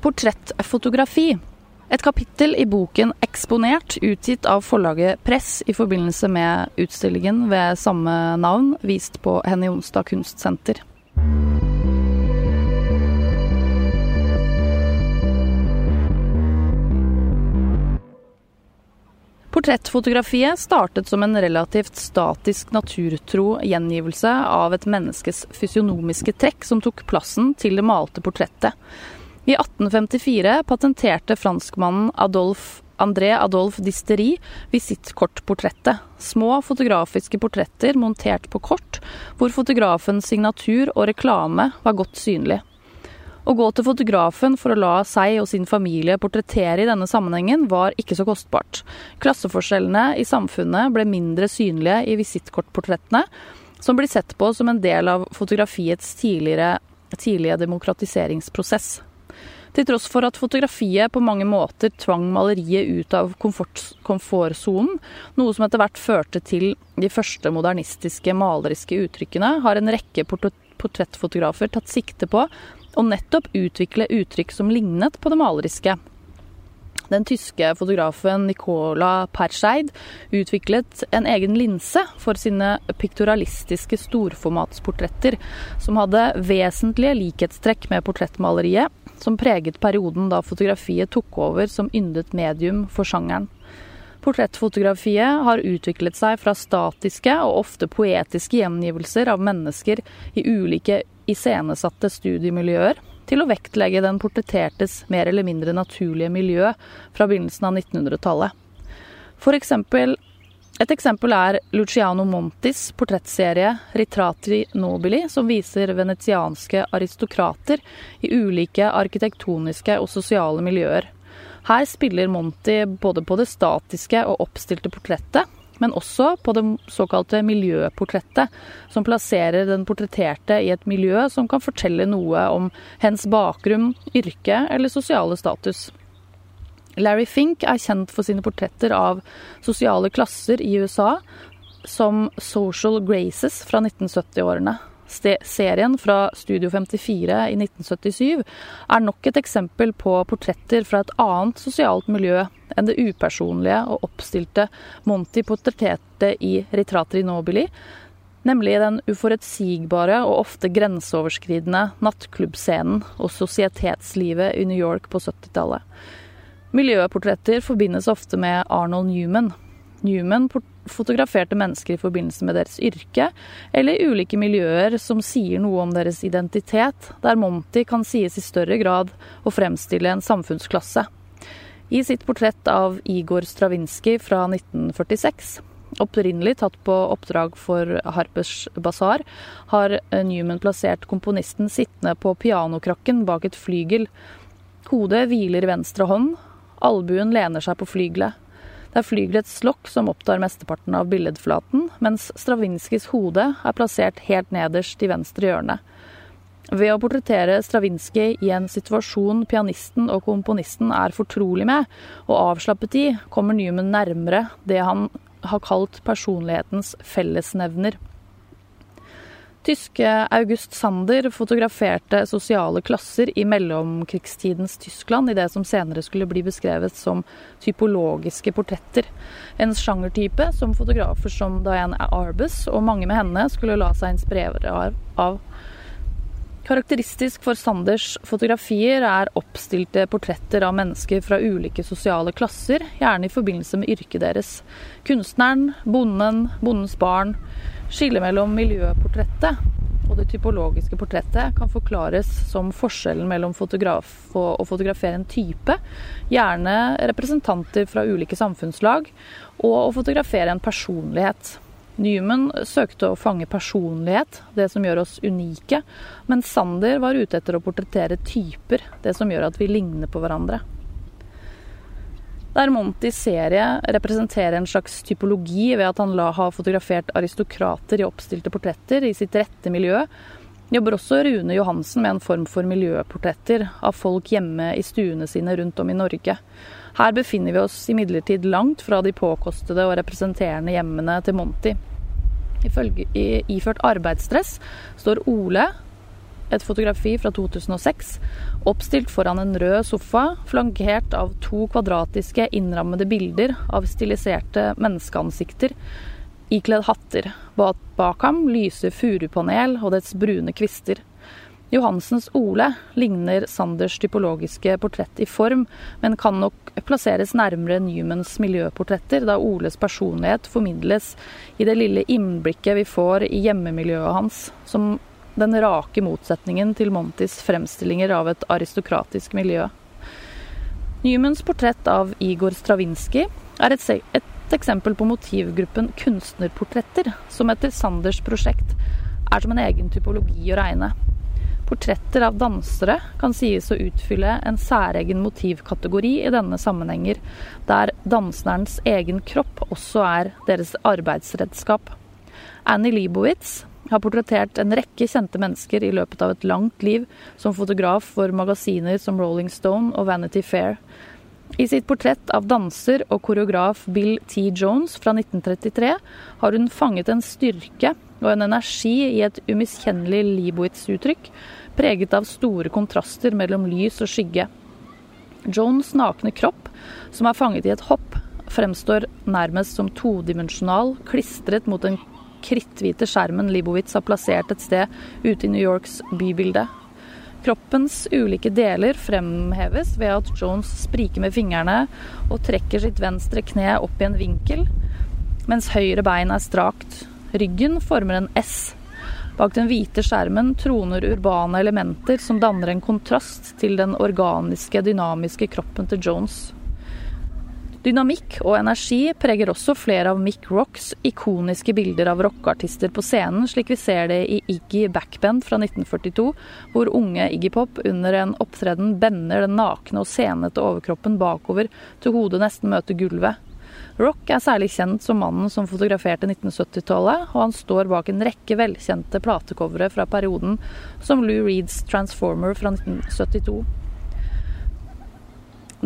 Portrettfotografi. Et kapittel i boken 'Eksponert', utgitt av forlaget Press i forbindelse med utstillingen ved samme navn, vist på Henny Jonstad kunstsenter. Portrettfotografiet startet som en relativt statisk, naturtro gjengivelse av et menneskes fysionomiske trekk som tok plassen til det malte portrettet. I 1854 patenterte franskmannen Adolf André Adolf Disteri visittkortportrettet. Små fotografiske portretter montert på kort, hvor fotografens signatur og reklame var godt synlig. Å gå til fotografen for å la seg og sin familie portrettere i denne sammenhengen var ikke så kostbart. Klasseforskjellene i samfunnet ble mindre synlige i visittkortportrettene, som blir sett på som en del av fotografiets tidligere, tidlige demokratiseringsprosess. Til tross for at fotografiet på mange måter tvang maleriet ut av komfortsonen, noe som etter hvert førte til de første modernistiske maleriske uttrykkene, har en rekke portrettfotografer tatt sikte på å nettopp utvikle uttrykk som lignet på det maleriske. Den tyske fotografen Nicola Perscheid utviklet en egen linse for sine piktoralistiske storformatsportretter, som hadde vesentlige likhetstrekk med portrettmaleriet, som preget perioden da fotografiet tok over som yndet medium for sjangeren. Portrettfotografiet har utviklet seg fra statiske og ofte poetiske gjengivelser av mennesker i ulike iscenesatte studiemiljøer, til å vektlegge den portrettertes mer eller mindre naturlige miljø fra begynnelsen av 1900-tallet. For eksempel et eksempel er Luciano Montis portrettserie 'Ritratri Nobili', som viser venetianske aristokrater i ulike arkitektoniske og sosiale miljøer. Her spiller Monti både på det statiske og oppstilte portrettet, men også på det såkalte miljøportrettet, som plasserer den portretterte i et miljø som kan fortelle noe om hens bakgrunn, yrke eller sosiale status. Larry Fink er kjent for sine portretter av sosiale klasser i USA, som Social Graces fra 1970-årene. Serien fra Studio 54 i 1977 er nok et eksempel på portretter fra et annet sosialt miljø enn det upersonlige og oppstilte Monty portretterte i Ritratri Nobili, nemlig den uforutsigbare og ofte grenseoverskridende nattklubbscenen og sosietetslivet i New York på 70-tallet. Miljøportretter forbindes ofte med Arnold Newman. Newman fotograferte mennesker i forbindelse med deres yrke, eller ulike miljøer som sier noe om deres identitet, der Monty kan sies i større grad å fremstille en samfunnsklasse. I sitt portrett av Igor Stravinskij fra 1946, opprinnelig tatt på oppdrag for Harpers Bazaar, har Newman plassert komponisten sittende på pianokrakken bak et flygel. Hodet hviler i venstre hånd, Albuen lener seg på flygelet. Det er flygelets lokk som opptar mesteparten av billedflaten, mens Stravinskijs hode er plassert helt nederst i venstre hjørne. Ved å portrettere Stravinskij i en situasjon pianisten og komponisten er fortrolig med, og avslappet i, kommer Newman nærmere det han har kalt personlighetens fellesnevner. Tyske August Sander fotograferte sosiale klasser i mellomkrigstidens Tyskland i det som senere skulle bli beskrevet som typologiske portretter. En sjangertype som fotografer som Diane Arbus og mange med henne skulle la seg inspirere av. Karakteristisk for Sanders fotografier er oppstilte portretter av mennesker fra ulike sosiale klasser, gjerne i forbindelse med yrket deres. Kunstneren, bonden, bondens barn Skillet mellom miljøportrettet og det typologiske portrettet kan forklares som forskjellen mellom fotograf og å fotografere en type, gjerne representanter fra ulike samfunnslag, og å fotografere en personlighet. Newman søkte å fange personlighet, det som gjør oss unike, mens Sander var ute etter å portrettere typer, det som gjør at vi ligner på hverandre der Montys serie representerer en slags typologi ved at han la ha fotografert aristokrater i oppstilte portretter i sitt rette miljø, jobber også Rune Johansen med en form for miljøportretter av folk hjemme i stuene sine rundt om i Norge. Her befinner vi oss imidlertid langt fra de påkostede og representerende hjemmene til Monty. Ifølge, i, iført arbeidsdress står Ole et fotografi fra 2006, oppstilt foran en rød sofa, flankert av to kvadratiske innrammede bilder av stiliserte menneskeansikter ikledd hatter. Bak ham lyser furupanel og dets brune kvister. Johansens Ole ligner Sanders typologiske portrett i form, men kan nok plasseres nærmere Newmans miljøportretter, da Oles personlighet formidles i det lille innblikket vi får i hjemmemiljøet hans, som den rake motsetningen til Montys fremstillinger av et aristokratisk miljø. Newmans portrett av Igor Stravinskij er et, et eksempel på motivgruppen kunstnerportretter, som etter Sanders prosjekt er som en egen typologi å regne. Portretter av dansere kan sies å utfylle en særegen motivkategori i denne sammenhenger, der danserens egen kropp også er deres arbeidsredskap. Annie Leibowitz har portrettert en rekke kjente mennesker i løpet av et langt liv som fotograf for magasiner som Rolling Stone og Vanity Fair. I sitt portrett av danser og koreograf Bill T. Jones fra 1933 har hun fanget en styrke og en energi i et umiskjennelig Leibowitz-uttrykk, preget av store kontraster mellom lys og skygge. Jones' nakne kropp, som er fanget i et hopp, fremstår nærmest som todimensjonal, klistret mot den kritthvite skjermen Leibowitz har plassert et sted ute i New Yorks bybilde. Kroppens ulike deler fremheves ved at Jones spriker med fingrene og trekker sitt venstre kne opp i en vinkel, mens høyre bein er strakt. Ryggen former en S. Bak den hvite skjermen troner urbane elementer som danner en kontrast til den organiske, dynamiske kroppen til Jones. Dynamikk og energi preger også flere av Mick Rocks ikoniske bilder av rockeartister på scenen, slik vi ser det i Iggy Backbend fra 1942, hvor unge Iggy Pop under en opptreden bender den nakne og senete overkroppen bakover til hodet nesten møter gulvet. Rock er særlig kjent som mannen som fotograferte 1970-tallet, og han står bak en rekke velkjente platecovere fra perioden, som Lou Reeds Transformer fra 1972.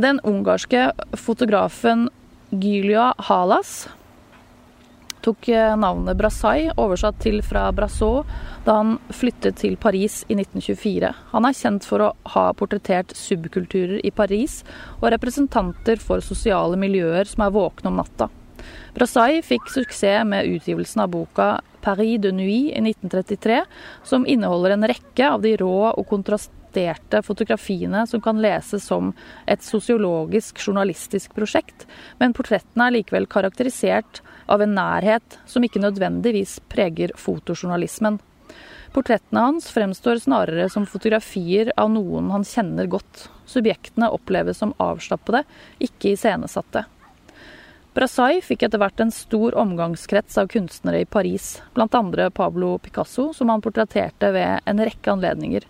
Den ungarske fotografen Gylia Halas tok eh, navnet Brassai, oversatt til fra Brassau, da han flyttet til Paris i 1924. Han er kjent for å ha portrettert subkulturer i Paris og representanter for sosiale miljøer som er våkne om natta. Brassai fikk suksess med utgivelsen av boka 'Paris de Nuit' i 1933, som inneholder en rekke av de rå og kontrasterte fotografiene som kan leses som et sosiologisk, journalistisk prosjekt, men portrettene er likevel karakterisert av en nærhet som ikke nødvendigvis preger fotojournalismen. Portrettene hans fremstår snarere som fotografier av noen han kjenner godt. Subjektene oppleves som avslappede, ikke iscenesatte. Brassai fikk etter hvert en stor omgangskrets av kunstnere i Paris, bl.a. Pablo Picasso, som han portretterte ved en rekke anledninger.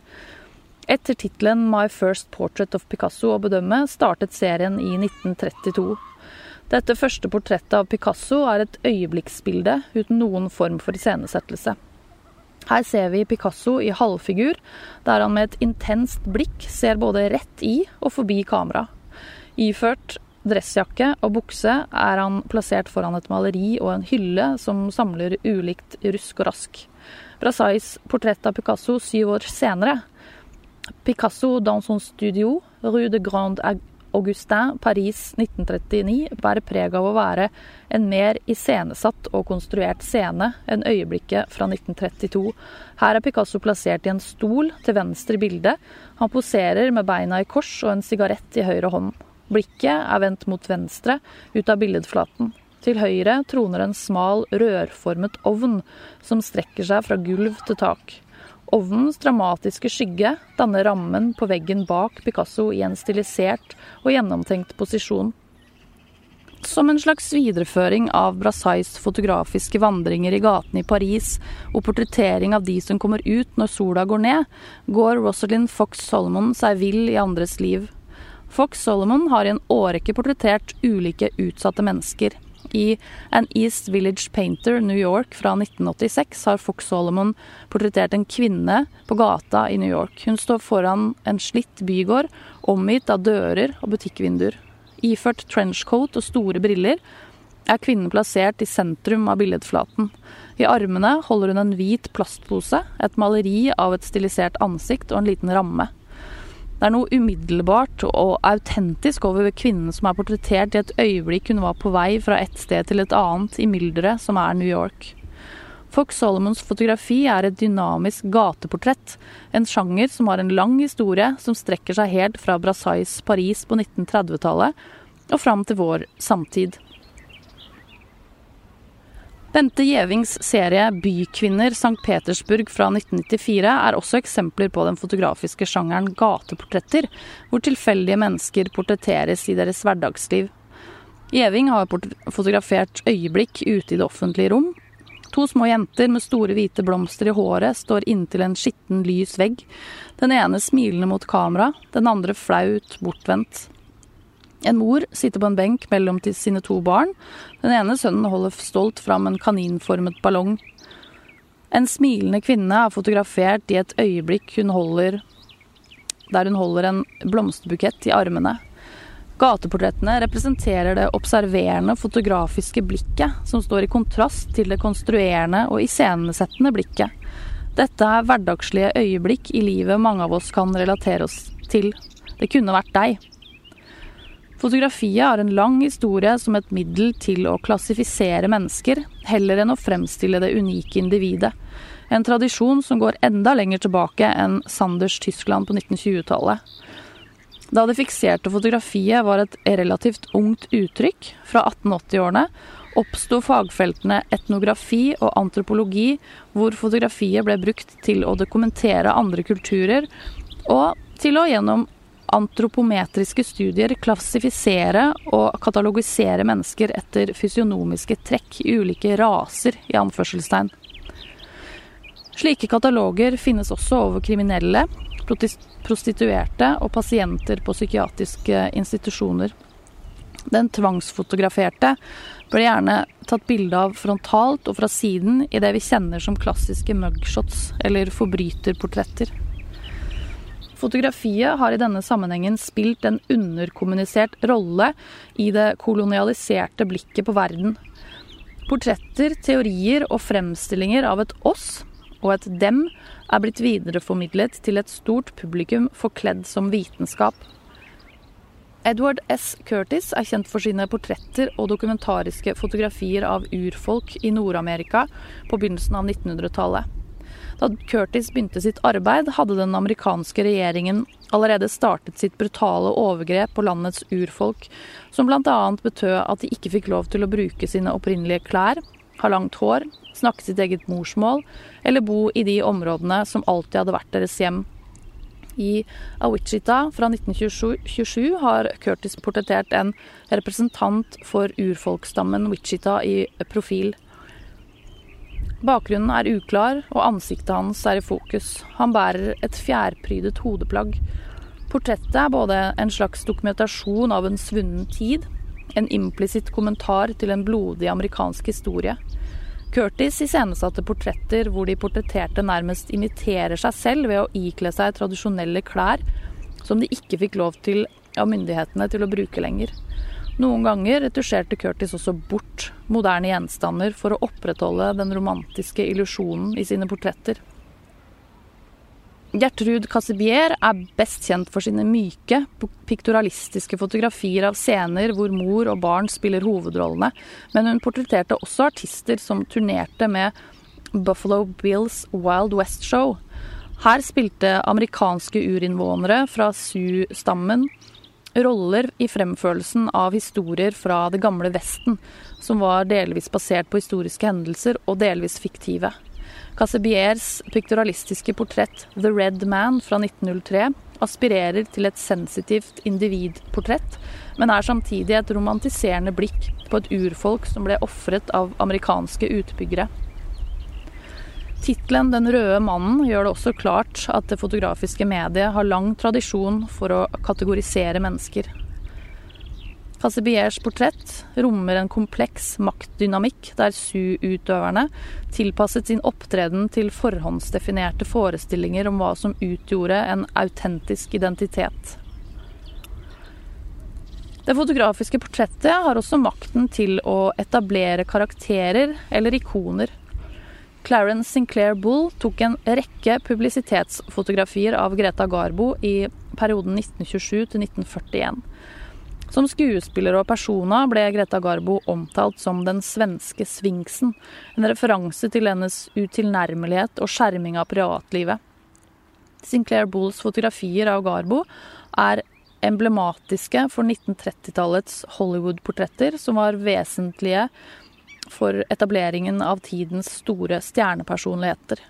Etter tittelen 'My First Portrait of Picasso' å bedømme, startet serien i 1932. Dette første portrettet av Picasso er et øyeblikksbilde uten noen form for iscenesettelse. Her ser vi Picasso i halvfigur, der han med et intenst blikk ser både rett i og forbi kamera. Iført dressjakke og bukse er han plassert foran et maleri og en hylle som samler ulikt rusk og rask. Brassais portrett av Picasso syv år senere. Picasso dans son studio, Rue de Grande Augustin, Paris 1939, bærer preg av å være en mer iscenesatt og konstruert scene enn øyeblikket fra 1932. Her er Picasso plassert i en stol til venstre i bildet. Han poserer med beina i kors og en sigarett i høyre hånd. Blikket er vendt mot venstre, ut av billedflaten. Til høyre troner en smal, rørformet ovn som strekker seg fra gulv til tak. Ovnens dramatiske skygge danner rammen på veggen bak Picasso i en stilisert og gjennomtenkt posisjon. Som en slags videreføring av Brassais fotografiske vandringer i gatene i Paris og portrettering av de som kommer ut når sola går ned, går Rosalind Fox Solomon seg vill i andres liv. Fox Solomon har i en årrekke portrettert ulike utsatte mennesker. I An East Village Painter, New York fra 1986 har Fox Solomon portrettert en kvinne på gata i New York. Hun står foran en slitt bygård, omgitt av dører og butikkvinduer. Iført trenchcoat og store briller er kvinnen plassert i sentrum av billedflaten. I armene holder hun en hvit plastpose, et maleri av et stilisert ansikt og en liten ramme. Det er noe umiddelbart og autentisk over kvinnen som er portrettert i et øyeblikk hun var på vei fra et sted til et annet i mylderet som er New York. Fox Solomons fotografi er et dynamisk gateportrett, en sjanger som har en lang historie som strekker seg helt fra Brassais Paris på 1930-tallet og fram til vår samtid. Bente Gjevings serie 'Bykvinner St. Petersburg' fra 1994 er også eksempler på den fotografiske sjangeren gateportretter, hvor tilfeldige mennesker portretteres i deres hverdagsliv. Gjeving har fotografert øyeblikk ute i det offentlige rom. To små jenter med store hvite blomster i håret står inntil en skitten, lys vegg. Den ene smilende mot kamera, den andre flaut, bortvendt. En mor sitter på en benk mellom sine to barn. Den ene sønnen holder stolt fram en kaninformet ballong. En smilende kvinne er fotografert i et øyeblikk hun holder der hun holder en blomsterbukett i armene. Gateportrettene representerer det observerende, fotografiske blikket, som står i kontrast til det konstruerende og iscenesettende blikket. Dette er hverdagslige øyeblikk i livet mange av oss kan relatere oss til. Det kunne vært deg. Fotografiet har en lang historie som et middel til å klassifisere mennesker, heller enn å fremstille det unike individet. En tradisjon som går enda lenger tilbake enn Sanders Tyskland på 1920-tallet. Da det fikserte fotografiet var et relativt ungt uttrykk, fra 1880-årene, oppsto fagfeltene etnografi og antropologi, hvor fotografiet ble brukt til å dokumentere andre kulturer, og til å gjennom antropometriske studier klassifisere og katalogisere mennesker etter fysionomiske trekk i ulike raser, i anførselstegn. Slike kataloger finnes også over kriminelle, prostituerte og pasienter på psykiatriske institusjoner. Den tvangsfotograferte ble gjerne tatt bilde av frontalt og fra siden i det vi kjenner som klassiske mugshots, eller forbryterportretter. Fotografiet har i denne sammenhengen spilt en underkommunisert rolle i det kolonialiserte blikket på verden. Portretter, teorier og fremstillinger av et oss og et dem er blitt videreformidlet til et stort publikum forkledd som vitenskap. Edward S. Curtis er kjent for sine portretter og dokumentariske fotografier av urfolk i Nord-Amerika på begynnelsen av 1900-tallet. Da Curtis begynte sitt arbeid, hadde den amerikanske regjeringen allerede startet sitt brutale overgrep på landets urfolk, som bl.a. betød at de ikke fikk lov til å bruke sine opprinnelige klær, ha langt hår, snakke sitt eget morsmål eller bo i de områdene som alltid hadde vært deres hjem. I Awichita fra 1927 har Curtis portrettert en representant for urfolksstammen Wichita i profil. Bakgrunnen er uklar, og ansiktet hans er i fokus. Han bærer et fjærprydet hodeplagg. Portrettet er både en slags dokumentasjon av en svunnen tid, en implisitt kommentar til en blodig amerikansk historie. Curtis iscenesatte portretter hvor de portretterte nærmest imiterer seg selv ved å ikle seg tradisjonelle klær som de ikke fikk lov til av myndighetene til å bruke lenger. Noen ganger retusjerte Curtis også bort moderne gjenstander for å opprettholde den romantiske illusjonen i sine portretter. Gertrud Cassibier er best kjent for sine myke, piktoralistiske fotografier av scener hvor mor og barn spiller hovedrollene, men hun portretterte også artister som turnerte med Buffalo Bills Wild West Show. Her spilte amerikanske urinnvånere fra Sioux-stammen roller i fremførelsen av historier fra det gamle Vesten, som var delvis basert på historiske hendelser og delvis fiktive. Cassebiers piktoralistiske portrett 'The Red Man' fra 1903 aspirerer til et sensitivt individportrett, men er samtidig et romantiserende blikk på et urfolk som ble ofret av amerikanske utbyggere. Tittelen 'Den røde mannen' gjør det også klart at det fotografiske mediet har lang tradisjon for å kategorisere mennesker. Cassibiers portrett rommer en kompleks maktdynamikk der Su-utøverne tilpasset sin opptreden til forhåndsdefinerte forestillinger om hva som utgjorde en autentisk identitet. Det fotografiske portrettet har også makten til å etablere karakterer eller ikoner Clarence Sinclair Bull tok en rekke publisitetsfotografier av Greta Garbo i perioden 1927 til 1941. Som skuespiller og persona ble Greta Garbo omtalt som den svenske sfinksen, en referanse til hennes utilnærmelighet og skjerming av privatlivet. Sinclair Bulls fotografier av Garbo er emblematiske for 1930-tallets Hollywood-portretter, som var vesentlige for etableringen av tidens store stjernepersonligheter.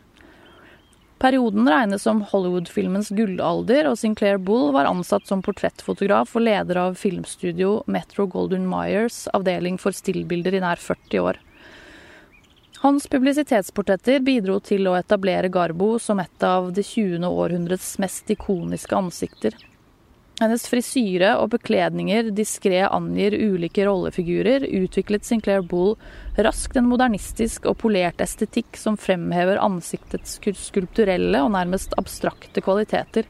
Perioden regnes som Hollywood-filmens gullalder, og Sinclair Bull var ansatt som portrettfotograf og leder av filmstudio Metro Golden Myers avdeling for stillbilder i nær 40 år. Hans publisitetsportretter bidro til å etablere Garbo som et av det 20. århundrets mest ikoniske ansikter. Hennes frisyre og bekledninger diskré angir ulike rollefigurer, utviklet Sinclair Bull raskt en modernistisk og polert estetikk som fremhever ansiktets skulpturelle og nærmest abstrakte kvaliteter.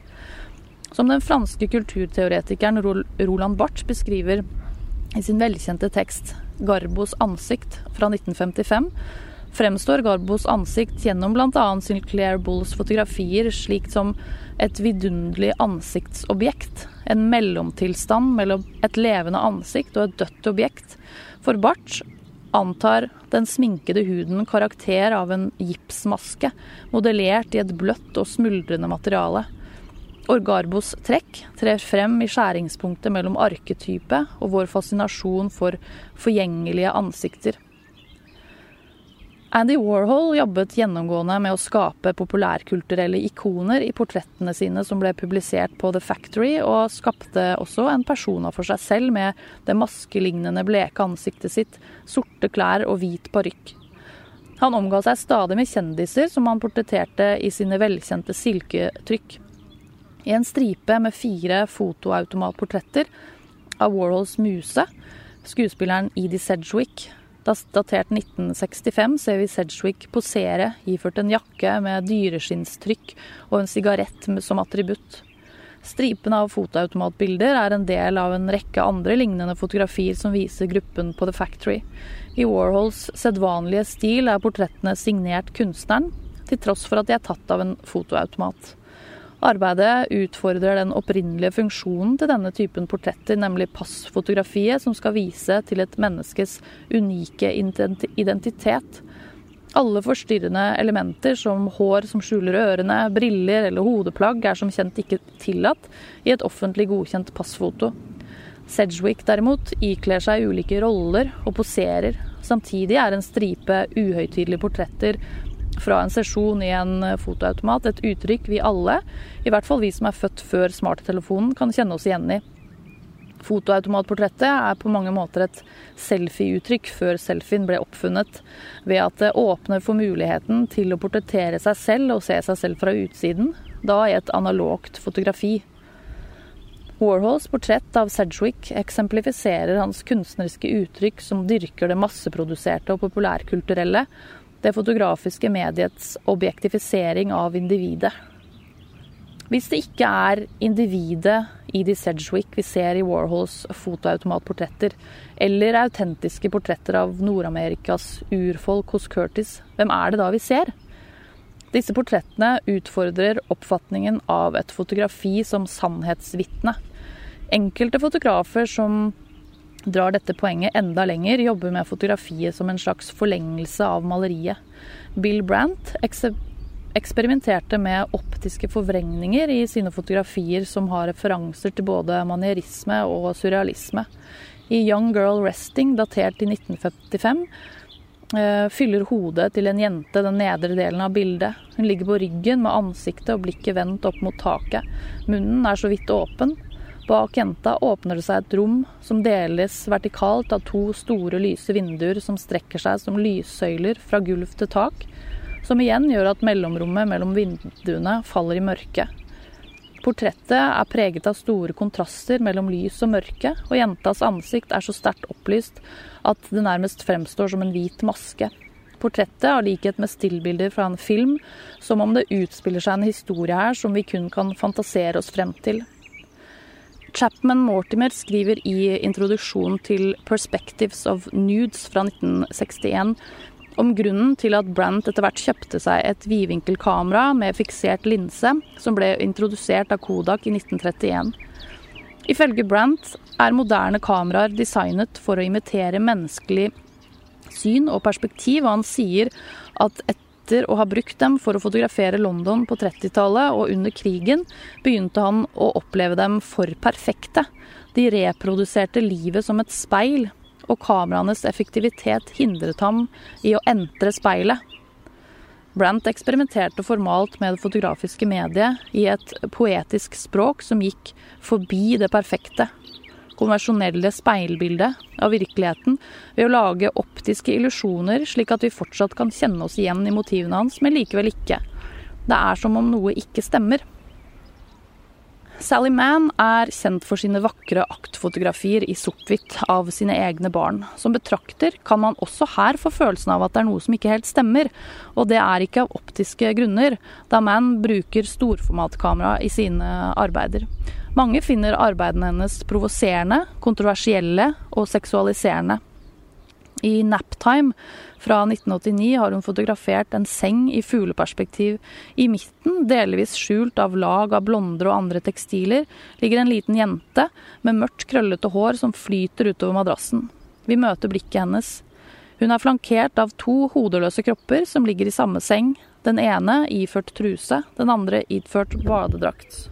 Som den franske kulturteoretikeren Roland Barth beskriver i sin velkjente tekst 'Garbos ansikt' fra 1955, fremstår Garbos ansikt gjennom bl.a. Sinclair Bulls fotografier slik som et vidunderlig ansiktsobjekt, en mellomtilstand mellom et levende ansikt og et dødt objekt. For bart antar den sminkede huden karakter av en gipsmaske, modellert i et bløtt og smuldrende materiale. Orgarbos trekk trer frem i skjæringspunktet mellom arketype og vår fascinasjon for forgjengelige ansikter. Andy Warhol jobbet gjennomgående med å skape populærkulturelle ikoner i portrettene sine som ble publisert på The Factory, og skapte også en persona for seg selv med det maskelignende bleke ansiktet sitt, sorte klær og hvit parykk. Han omga seg stadig med kjendiser som han portretterte i sine velkjente silketrykk. I en stripe med fire fotoautomatportretter av Warhols muse, skuespilleren Edie Sedgwick, Datert 1965 ser vi Sedgwick posere iført en jakke med dyreskinnstrykk og en sigarett som attributt. Stripen av fotoautomatbilder er en del av en rekke andre lignende fotografier som viser gruppen på The Factory. I Warhols sedvanlige stil er portrettene signert kunstneren, til tross for at de er tatt av en fotoautomat. Arbeidet utfordrer den opprinnelige funksjonen til denne typen portretter, nemlig passfotografiet, som skal vise til et menneskes unike identitet. Alle forstyrrende elementer som hår som skjuler ørene, briller eller hodeplagg er som kjent ikke tillatt i et offentlig godkjent passfoto. Sedgwick derimot ikler seg ulike roller og poserer. Samtidig er en stripe uhøytidelige portretter fra en sesjon i en eh, fotoautomat et uttrykk vi alle, i hvert fall vi som er født før smarttelefonen, kan kjenne oss igjen i. Fotoautomatportrettet er på mange måter et selfie-uttrykk før selfien ble oppfunnet, ved at det åpner for muligheten til å portrettere seg selv og se seg selv fra utsiden, da i et analogt fotografi. Warhols portrett av Sedgwick eksemplifiserer hans kunstneriske uttrykk som dyrker det masseproduserte og populærkulturelle, det fotografiske mediets objektifisering av individet. Hvis det ikke er individet Edie Sedgwick vi ser i Warhols fotoautomatportretter, eller autentiske portretter av Nord-Amerikas urfolk hos Curtis, hvem er det da vi ser? Disse portrettene utfordrer oppfatningen av et fotografi som sannhetsvitne. Enkelte fotografer som drar dette poenget enda lenger, jobber med fotografiet som en slags forlengelse av maleriet. Bill Brandt eksperimenterte med optiske forvrengninger i sine fotografier som har referanser til både manierisme og surrealisme. I Young Girl Resting, datert i 1955, eh, fyller hodet til en jente den nedre delen av bildet. Hun ligger på ryggen med ansiktet og blikket vendt opp mot taket. Munnen er så vidt åpen. Bak jenta åpner det seg et rom som deles vertikalt av to store, lyse vinduer som strekker seg som lyssøyler fra gulv til tak, som igjen gjør at mellomrommet mellom vinduene faller i mørke. Portrettet er preget av store kontraster mellom lys og mørke, og jentas ansikt er så sterkt opplyst at det nærmest fremstår som en hvit maske. Portrettet har likhet med stillbilder fra en film, som om det utspiller seg en historie her som vi kun kan fantasere oss frem til. Chapman Mortimer skriver i introduksjonen til 'Perspectives of Nudes' fra 1961 om grunnen til at Brandt etter hvert kjøpte seg et vidvinkelkamera med fiksert linse, som ble introdusert av Kodak i 1931. Ifølge Brandt er moderne kameraer designet for å imitere menneskelig syn og perspektiv, og han sier at etter å ha brukt dem for å fotografere London på 30-tallet og under krigen, begynte han å oppleve dem for perfekte. De reproduserte livet som et speil, og kameraenes effektivitet hindret ham i å entre speilet. Brandt eksperimenterte formalt med det fotografiske mediet i et poetisk språk som gikk forbi det perfekte, konversjonelle speilbildet av virkeligheten ved å lage optiske illusjoner, slik at vi fortsatt kan kjenne oss igjen i motivene hans, men likevel ikke. Det er som om noe ikke stemmer. Sally Mann er kjent for sine vakre aktfotografier i sort-hvitt av sine egne barn. Som betrakter kan man også her få følelsen av at det er noe som ikke helt stemmer. Og det er ikke av optiske grunner, da Mann bruker storformatkamera i sine arbeider. Mange finner arbeidene hennes provoserende, kontroversielle og seksualiserende. I Naptime fra 1989 har hun fotografert en seng i fugleperspektiv. I midten, delvis skjult av lag av blonder og andre tekstiler, ligger en liten jente med mørkt, krøllete hår som flyter utover madrassen. Vi møter blikket hennes. Hun er flankert av to hodeløse kropper som ligger i samme seng. Den ene iført truse, den andre iført badedrakt.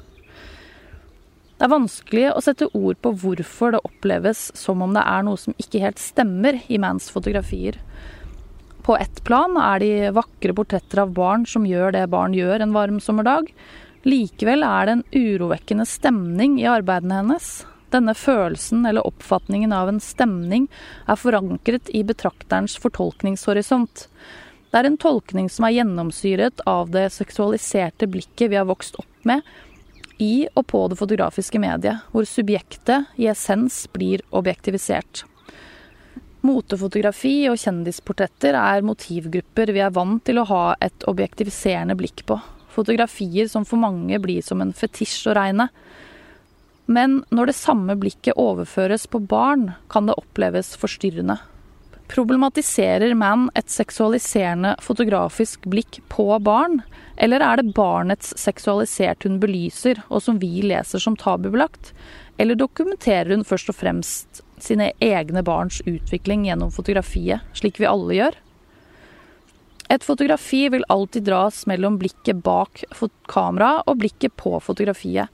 Det er vanskelig å sette ord på hvorfor det oppleves som om det er noe som ikke helt stemmer i Mans fotografier. På ett plan er de vakre portretter av barn som gjør det barn gjør en varm sommerdag. Likevel er det en urovekkende stemning i arbeidene hennes. Denne følelsen eller oppfatningen av en stemning er forankret i betrakterens fortolkningshorisont. Det er en tolkning som er gjennomsyret av det seksualiserte blikket vi har vokst opp med, i og på det fotografiske mediet, hvor subjektet i essens blir objektivisert. Motefotografi og kjendisportretter er motivgrupper vi er vant til å ha et objektiviserende blikk på. Fotografier som for mange blir som en fetisj å regne. Men når det samme blikket overføres på barn, kan det oppleves forstyrrende. Problematiserer man et seksualiserende fotografisk blikk på barn, eller er det barnets seksualisert hun belyser, og som vi leser som tabubelagt? Eller dokumenterer hun først og fremst sine egne barns utvikling gjennom fotografiet, slik vi alle gjør? Et fotografi vil alltid dras mellom blikket bak kamera og blikket på fotografiet.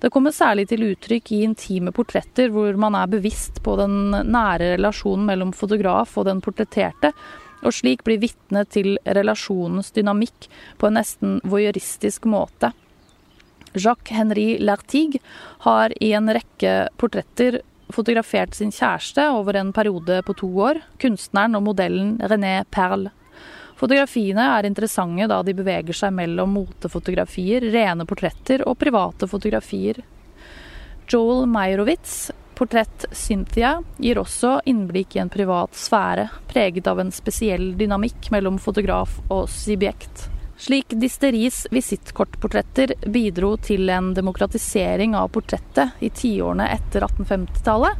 Det kommer særlig til uttrykk i intime portretter hvor man er bevisst på den nære relasjonen mellom fotograf og den portretterte, og slik blir vitne til relasjonens dynamikk på en nesten voyeuristisk måte. Jacques Henri Lartigue har i en rekke portretter fotografert sin kjæreste over en periode på to år, kunstneren og modellen René Perle. Fotografiene er interessante da de beveger seg mellom motefotografier, rene portretter og private fotografier. Joel Meyerowitz, portrett Cynthia, gir også innblikk i en privat sfære, preget av en spesiell dynamikk mellom fotograf og subjekt. Slik Disteris visittkortportretter bidro til en demokratisering av portrettet i tiårene etter 1850-tallet,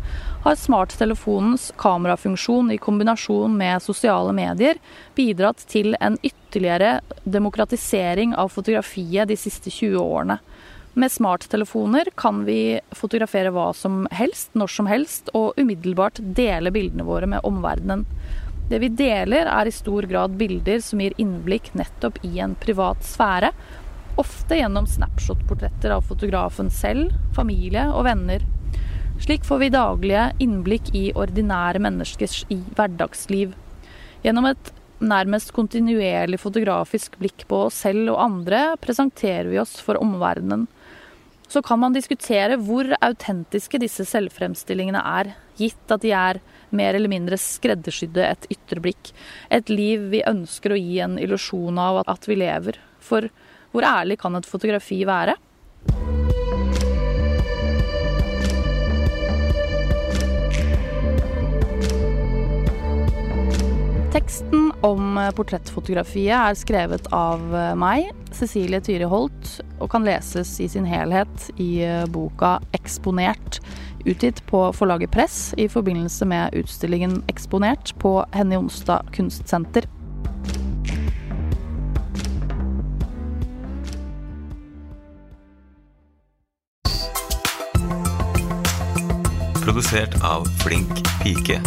har smarttelefonens kamerafunksjon i kombinasjon med sosiale medier bidratt til en ytterligere demokratisering av fotografiet de siste 20 årene. Med smarttelefoner kan vi fotografere hva som helst, når som helst, og umiddelbart dele bildene våre med omverdenen. Det vi deler, er i stor grad bilder som gir innblikk nettopp i en privat sfære. Ofte gjennom snapshot-portretter av fotografen selv, familie og venner. Slik får vi daglige innblikk i ordinære menneskers hverdagsliv. Gjennom et nærmest kontinuerlig fotografisk blikk på oss selv og andre presenterer vi oss for omverdenen. Så kan man diskutere hvor autentiske disse selvfremstillingene er, gitt at de er mer eller mindre skreddersydde et ytre blikk. Et liv vi ønsker å gi en illusjon av at vi lever. For hvor ærlig kan et fotografi være? Teksten om eh, portrettfotografiet er skrevet av eh, meg, Cecilie Tyri Holt, og kan leses i sin helhet i eh, boka 'Eksponert', utgitt på forlaget Press i forbindelse med utstillingen 'Eksponert' på Henny Jonstad kunstsenter. Produsert av Flink pike.